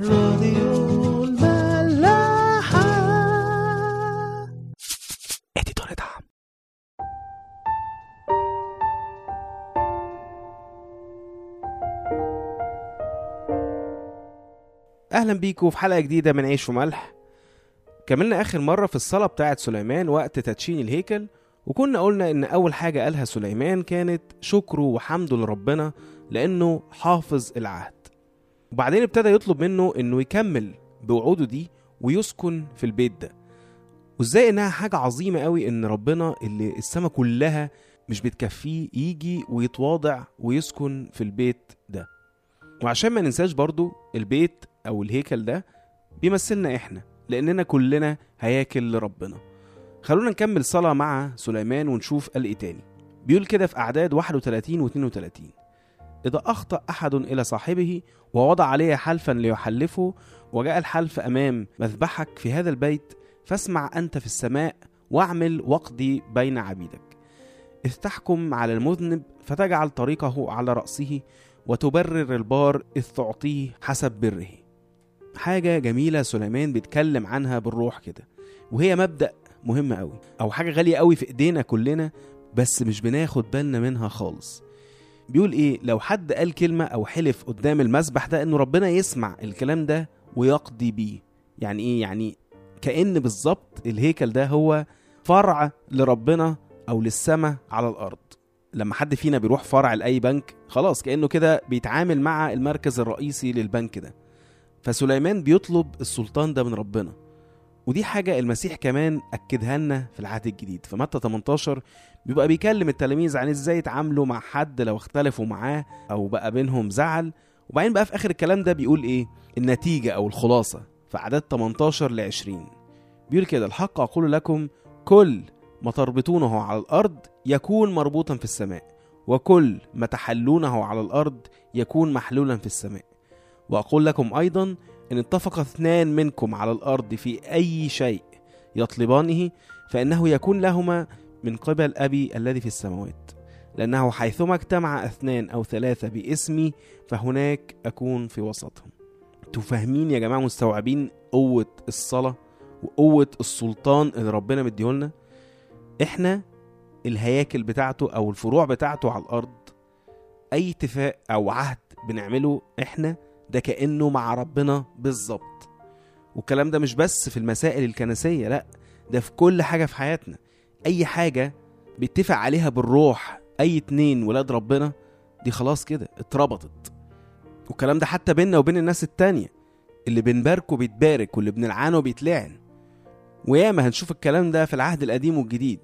راديو الملاحة. اديتور دعم. أهلا بيكم في حلقة جديدة من عيش وملح. كملنا آخر مرة في الصلاة بتاعه سليمان وقت تدشين الهيكل وكنا قلنا إن أول حاجة قالها سليمان كانت شكره وحمده لربنا لأنه حافظ العهد. وبعدين ابتدى يطلب منه إنه يكمل بوعوده دي ويسكن في البيت ده. وإزاي إنها حاجة عظيمة قوي إن ربنا اللي السما كلها مش بتكفيه يجي ويتواضع ويسكن في البيت ده. وعشان ما ننساش برضو البيت أو الهيكل ده بيمثلنا إحنا لأننا كلنا هياكل لربنا. خلونا نكمل صلاة مع سليمان ونشوف قال إيه تاني. بيقول كده في أعداد 31 و 32 إذا أخطأ أحد إلى صاحبه ووضع عليه حلفا ليحلفه وجاء الحلف أمام مذبحك في هذا البيت فاسمع أنت في السماء واعمل واقضي بين عبيدك. إذ تحكم على المذنب فتجعل طريقه على رأسه وتبرر البار إذ تعطيه حسب بره. حاجة جميلة سليمان بيتكلم عنها بالروح كده وهي مبدأ مهم قوي أو حاجة غالية قوي في إيدينا كلنا بس مش بناخد بالنا منها خالص. بيقول إيه؟ لو حد قال كلمة أو حلف قدام المسبح ده إنه ربنا يسمع الكلام ده ويقضي بيه. يعني إيه؟ يعني كأن بالظبط الهيكل ده هو فرع لربنا أو للسماء على الأرض. لما حد فينا بيروح فرع لأي بنك خلاص كأنه كده بيتعامل مع المركز الرئيسي للبنك ده. فسليمان بيطلب السلطان ده من ربنا. ودي حاجة المسيح كمان أكدها لنا في العهد الجديد. في متى 18 بيبقى بيكلم التلاميذ عن إزاي يتعاملوا مع حد لو اختلفوا معاه أو بقى بينهم زعل. وبعدين بقى في آخر الكلام ده بيقول إيه؟ النتيجة أو الخلاصة في عدد 18 ل 20 بيقول كده الحق أقول لكم كل ما تربطونه على الأرض يكون مربوطا في السماء وكل ما تحلونه على الأرض يكون محلولا في السماء. وأقول لكم أيضا إن اتفق اثنان منكم على الأرض في أي شيء يطلبانه فإنه يكون لهما من قبل أبي الذي في السماوات لأنه حيثما اجتمع اثنان أو ثلاثة باسمي فهناك أكون في وسطهم. أنتوا فاهمين يا جماعة مستوعبين قوة الصلاة وقوة السلطان اللي ربنا مديهولنا؟ إحنا الهياكل بتاعته أو الفروع بتاعته على الأرض أي اتفاق أو عهد بنعمله إحنا ده كأنه مع ربنا بالظبط. والكلام ده مش بس في المسائل الكنسية لأ ده في كل حاجة في حياتنا. أي حاجة بيتفق عليها بالروح أي اتنين ولاد ربنا دي خلاص كده اتربطت. والكلام ده حتى بيننا وبين الناس التانية اللي بنباركه بيتبارك واللي بنلعنه بيتلعن. وياما هنشوف الكلام ده في العهد القديم والجديد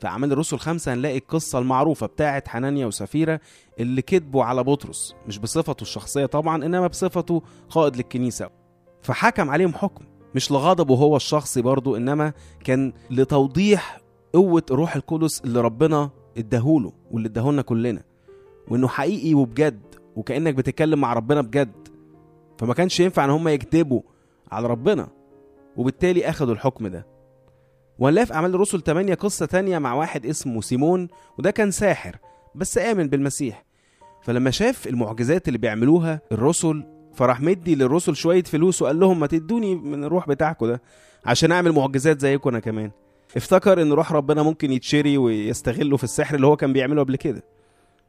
في أعمال الرسل خمسة هنلاقي القصة المعروفة بتاعت حنانيا وسفيرة اللي كذبوا على بطرس مش بصفته الشخصية طبعا إنما بصفته قائد للكنيسة. فحكم عليهم حكم مش لغضبه هو الشخصي برضه إنما كان لتوضيح قوة الروح القدس اللي ربنا اداهوله واللي اداهولنا كلنا وإنه حقيقي وبجد وكأنك بتتكلم مع ربنا بجد. فما كانش ينفع إن هم يكذبوا على ربنا وبالتالي اخدوا الحكم ده. وهنلاقي في أعمال الرسل 8 قصة تانية مع واحد اسمه سيمون وده كان ساحر بس آمن بالمسيح. فلما شاف المعجزات اللي بيعملوها الرسل فراح مدي للرسل شوية فلوس وقال لهم ما تدوني من الروح بتاعكم ده عشان أعمل معجزات زيكم أنا كمان. افتكر إن روح ربنا ممكن يتشري ويستغله في السحر اللي هو كان بيعمله قبل كده.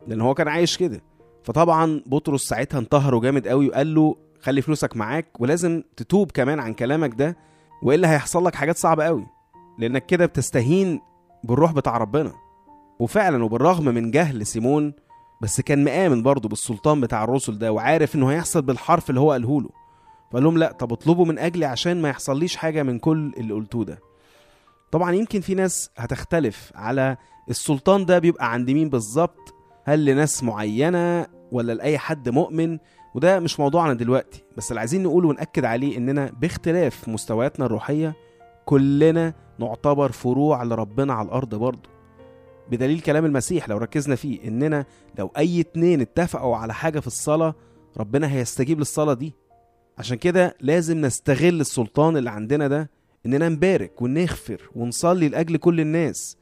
لأن هو كان عايش كده. فطبعا بطرس ساعتها انتهره جامد قوي وقال له خلي فلوسك معاك ولازم تتوب كمان عن كلامك ده وإلا هيحصل لك حاجات صعبة قوي. لأنك كده بتستهين بالروح بتاع ربنا. وفعلا وبالرغم من جهل سيمون بس كان مآمن برضه بالسلطان بتاع الرسل ده وعارف إنه هيحصل بالحرف اللي هو قاله له. فقال لهم لأ طب اطلبوا من أجلي عشان ما يحصليش حاجة من كل اللي قلتوه ده. طبعا يمكن في ناس هتختلف على السلطان ده بيبقى عند مين بالظبط هل لناس معينة ولا لأي حد مؤمن؟ وده مش موضوعنا دلوقتي بس اللي عايزين نقول ونأكد عليه إننا باختلاف مستوياتنا الروحية كلنا نعتبر فروع لربنا على الأرض برضه. بدليل كلام المسيح لو ركزنا فيه إننا لو أي اتنين اتفقوا على حاجة في الصلاة ربنا هيستجيب للصلاة دي. عشان كده لازم نستغل السلطان اللي عندنا ده إننا نبارك ونغفر ونصلي لأجل كل الناس.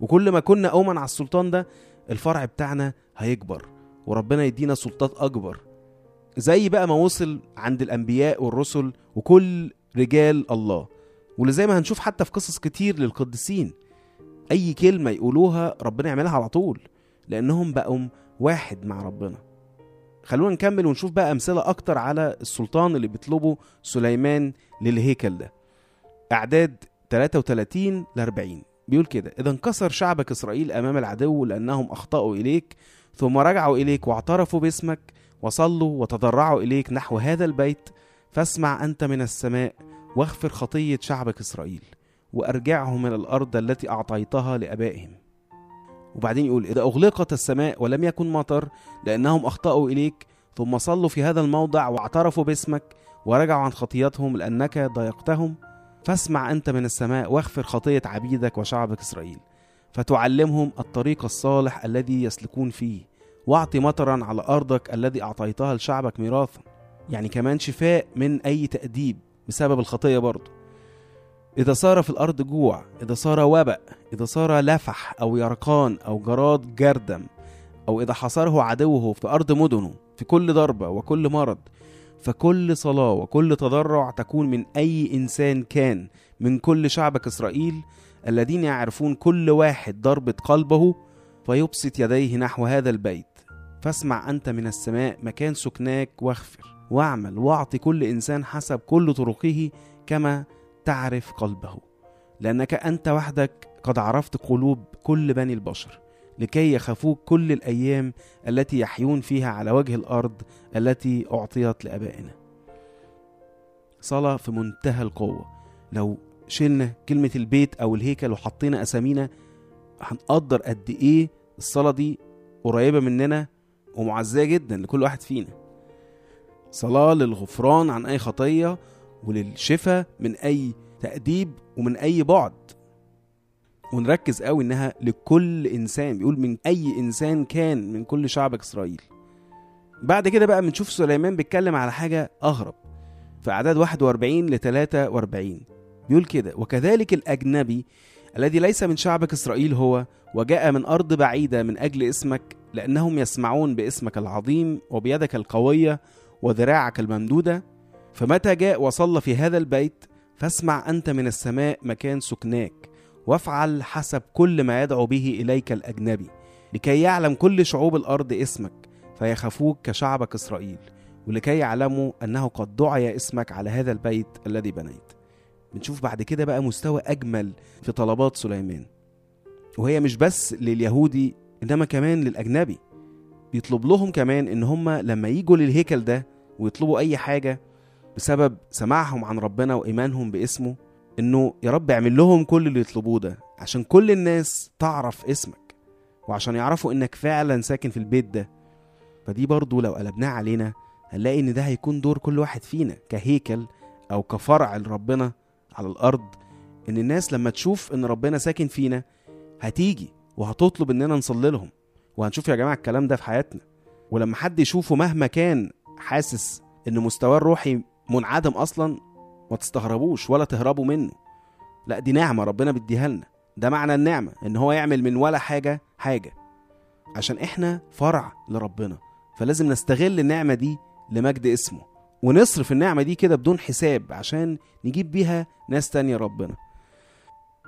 وكل ما كنا أومن على السلطان ده الفرع بتاعنا هيكبر وربنا يدينا سلطات أكبر. زي بقى ما وصل عند الأنبياء والرسل وكل رجال الله. واللي زي ما هنشوف حتى في قصص كتير للقديسين. أي كلمة يقولوها ربنا يعملها على طول لأنهم بقوا واحد مع ربنا. خلونا نكمل ونشوف بقى أمثلة أكتر على السلطان اللي بيطلبه سليمان للهيكل ده. أعداد 33 ل 40 بيقول كده إذا انكسر شعبك إسرائيل أمام العدو لأنهم أخطأوا إليك ثم رجعوا إليك واعترفوا باسمك وصلوا وتضرعوا إليك نحو هذا البيت فاسمع أنت من السماء واغفر خطية شعبك إسرائيل وأرجعهم من الأرض التي أعطيتها لآبائهم. وبعدين يقول إذا أغلقت السماء ولم يكن مطر لأنهم أخطأوا إليك ثم صلوا في هذا الموضع واعترفوا باسمك ورجعوا عن خطيتهم لأنك ضايقتهم فاسمع أنت من السماء واغفر خطية عبيدك وشعبك إسرائيل فتعلمهم الطريق الصالح الذي يسلكون فيه واعط مطرا على أرضك الذي أعطيتها لشعبك ميراثا. يعني كمان شفاء من أي تأديب بسبب الخطية برضه. إذا صار في الأرض جوع إذا صار وبأ إذا صار لفح أو يرقان أو جراد جردم أو إذا حصره عدوه في أرض مدنه في كل ضربة وكل مرض فكل صلاة وكل تضرع تكون من أي إنسان كان من كل شعبك إسرائيل الذين يعرفون كل واحد ضربة قلبه فيبسط يديه نحو هذا البيت. فاسمع أنت من السماء مكان سكناك واغفر واعمل واعط كل إنسان حسب كل طرقه كما تعرف قلبه لأنك أنت وحدك قد عرفت قلوب كل بني البشر. لكي يخافوك كل الأيام التي يحيون فيها على وجه الأرض التي أعطيت لآبائنا. صلاة في منتهى القوة. لو شلنا كلمة البيت أو الهيكل وحطينا أسامينا هنقدر قد إيه الصلاة دي قريبة مننا ومعزية جدا لكل واحد فينا. صلاة للغفران عن أي خطية وللشفاء من أي تأديب ومن أي بعد. ونركز قوي إنها لكل إنسان. بيقول من أي إنسان كان من كل شعبك إسرائيل. بعد كده بقى بنشوف سليمان بيتكلم على حاجة أغرب. في أعداد 41 ل 43 بيقول كده وكذلك الأجنبي الذي ليس من شعبك إسرائيل هو وجاء من أرض بعيدة من أجل اسمك لأنهم يسمعون باسمك العظيم وبيدك القوية وذراعك الممدودة. فمتى جاء وصلى في هذا البيت؟ فاسمع أنت من السماء مكان سكناك. وافعل حسب كل ما يدعو به إليك الأجنبي لكي يعلم كل شعوب الأرض اسمك فيخافوك كشعبك إسرائيل ولكي يعلموا أنه قد دعي اسمك على هذا البيت الذي بنيت. بنشوف بعد كده بقى مستوى أجمل في طلبات سليمان. وهي مش بس لليهودي إنما كمان للأجنبي. بيطلب لهم كمان إن هم لما يجوا للهيكل ده ويطلبوا أي حاجة بسبب سماعهم عن ربنا وإيمانهم باسمه إنه يا رب اعمل لهم كل اللي يطلبوه ده عشان كل الناس تعرف اسمك وعشان يعرفوا إنك فعلا ساكن في البيت ده. فدي برضو لو قلبناها علينا هنلاقي إن ده هيكون دور كل واحد فينا كهيكل أو كفرع لربنا على الأرض. إن الناس لما تشوف إن ربنا ساكن فينا هتيجي وهتطلب إننا نصلي لهم. وهنشوف يا جماعة الكلام ده في حياتنا. ولما حد يشوفه مهما كان حاسس إن مستواه الروحي منعدم أصلا ما تستغربوش ولا تهربوا منه. لا دي نعمة ربنا بيديها لنا. ده معنى النعمة إن هو يعمل من ولا حاجة حاجة. عشان إحنا فرع لربنا فلازم نستغل النعمة دي لمجد اسمه. ونصرف النعمة دي كده بدون حساب عشان نجيب بيها ناس تانية ربنا.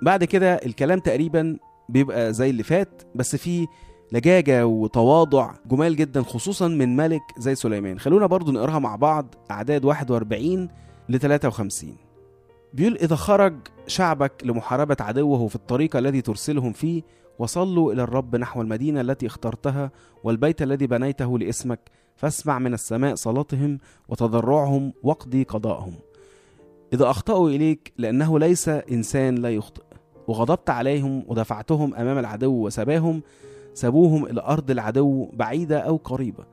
بعد كده الكلام تقريبا بيبقى زي اللي فات بس فيه لجاجة وتواضع جمال جدا خصوصا من ملك زي سليمان. خلونا برضو نقراها مع بعض أعداد 41 ل 53 بيقول إذا خرج شعبك لمحاربة عدوه في الطريق الذي ترسلهم فيه وصلوا إلى الرب نحو المدينة التي اخترتها والبيت الذي بنيته لاسمك فاسمع من السماء صلاتهم وتضرعهم واقضي قضاءهم. إذا أخطأوا إليك لأنه ليس إنسان لا يخطئ. وغضبت عليهم ودفعتهم أمام العدو وسباهم سابوهم إلى أرض العدو بعيدة أو قريبة.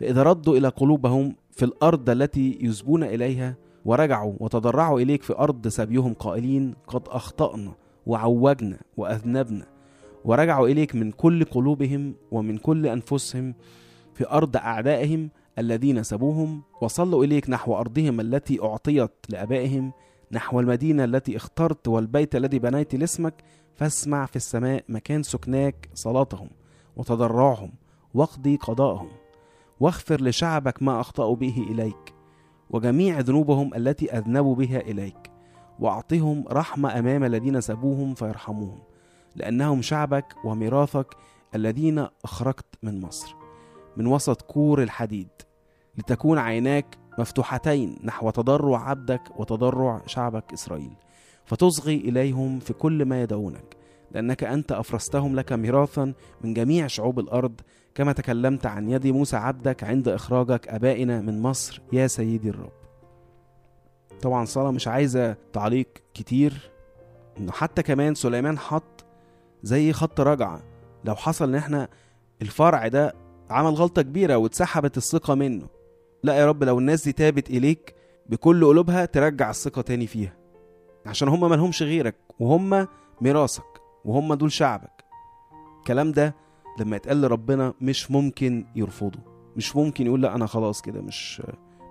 فإذا ردوا إلى قلوبهم في الأرض التي يسبون إليها ورجعوا وتضرعوا إليك في أرض سبيهم قائلين قد أخطأنا وعوجنا وأذنبنا. ورجعوا إليك من كل قلوبهم ومن كل أنفسهم في أرض أعدائهم الذين سبوهم وصلوا إليك نحو أرضهم التي أعطيت لآبائهم نحو المدينة التي اخترت والبيت الذي بنيت لاسمك فاسمع في السماء مكان سكناك صلاتهم وتضرعهم واقضي قضاءهم واغفر لشعبك ما أخطأوا به إليك. وجميع ذنوبهم التي أذنبوا بها إليك. وأعطهم رحمة أمام الذين سبوهم فيرحموهم لأنهم شعبك وميراثك الذين أخرجت من مصر من وسط كور الحديد لتكون عيناك مفتوحتين نحو تضرع عبدك وتضرع شعبك إسرائيل فتصغي إليهم في كل ما يدعونك. لأنك أنت أفرستهم لك ميراثا من جميع شعوب الأرض كما تكلمت عن يد موسى عبدك عند إخراجك أبائنا من مصر يا سيدي الرب. طبعا صلاة مش عايزة تعليق كتير إنه حتى كمان سليمان حط زي خط رجعة. لو حصل إن إحنا الفرع ده عمل غلطة كبيرة واتسحبت الثقة منه لا يا رب لو الناس دي تابت إليك بكل قلوبها ترجع الثقة تاني فيها عشان هم ملهمش غيرك وهم ميراثك. وهم دول شعبك. الكلام ده لما يتقال لربنا مش ممكن يرفضه. مش ممكن يقول لا أنا خلاص كده مش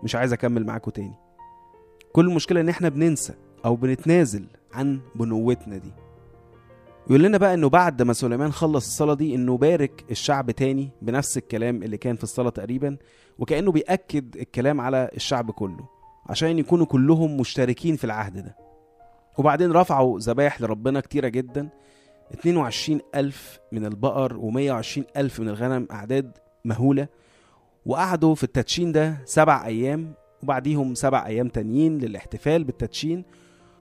مش عايز أكمل معاكم تاني. كل المشكلة إن إحنا بننسى أو بنتنازل عن بنوتنا دي. يقول لنا بقى إنه بعد ما سليمان خلص الصلاة دي إنه بارك الشعب تاني بنفس الكلام اللي كان في الصلاة تقريبا وكأنه بيأكد الكلام على الشعب كله عشان يكونوا كلهم مشتركين في العهد ده. وبعدين رفعوا ذبايح لربنا كتيرة جدا 22 ألف من البقر و120 ألف من الغنم أعداد مهولة وقعدوا في التدشين ده سبع أيام وبعديهم سبع أيام تانيين للاحتفال بالتدشين.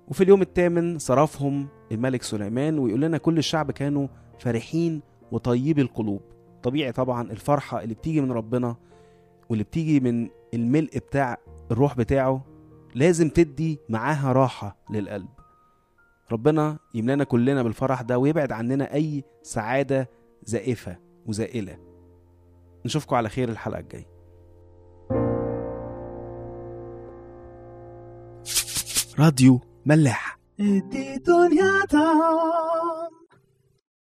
وفي اليوم الثامن صرفهم الملك سليمان ويقول لنا كل الشعب كانوا فرحين وطيبي القلوب. طبيعي طبعا الفرحة اللي بتيجي من ربنا واللي بتيجي من الملء بتاع الروح بتاعه لازم تدي معاها راحة للقلب. ربنا يملانا كلنا بالفرح ده ويبعد عننا أي سعادة زائفة وزائلة. نشوفكم على خير الحلقة الجاية. راديو ملاح.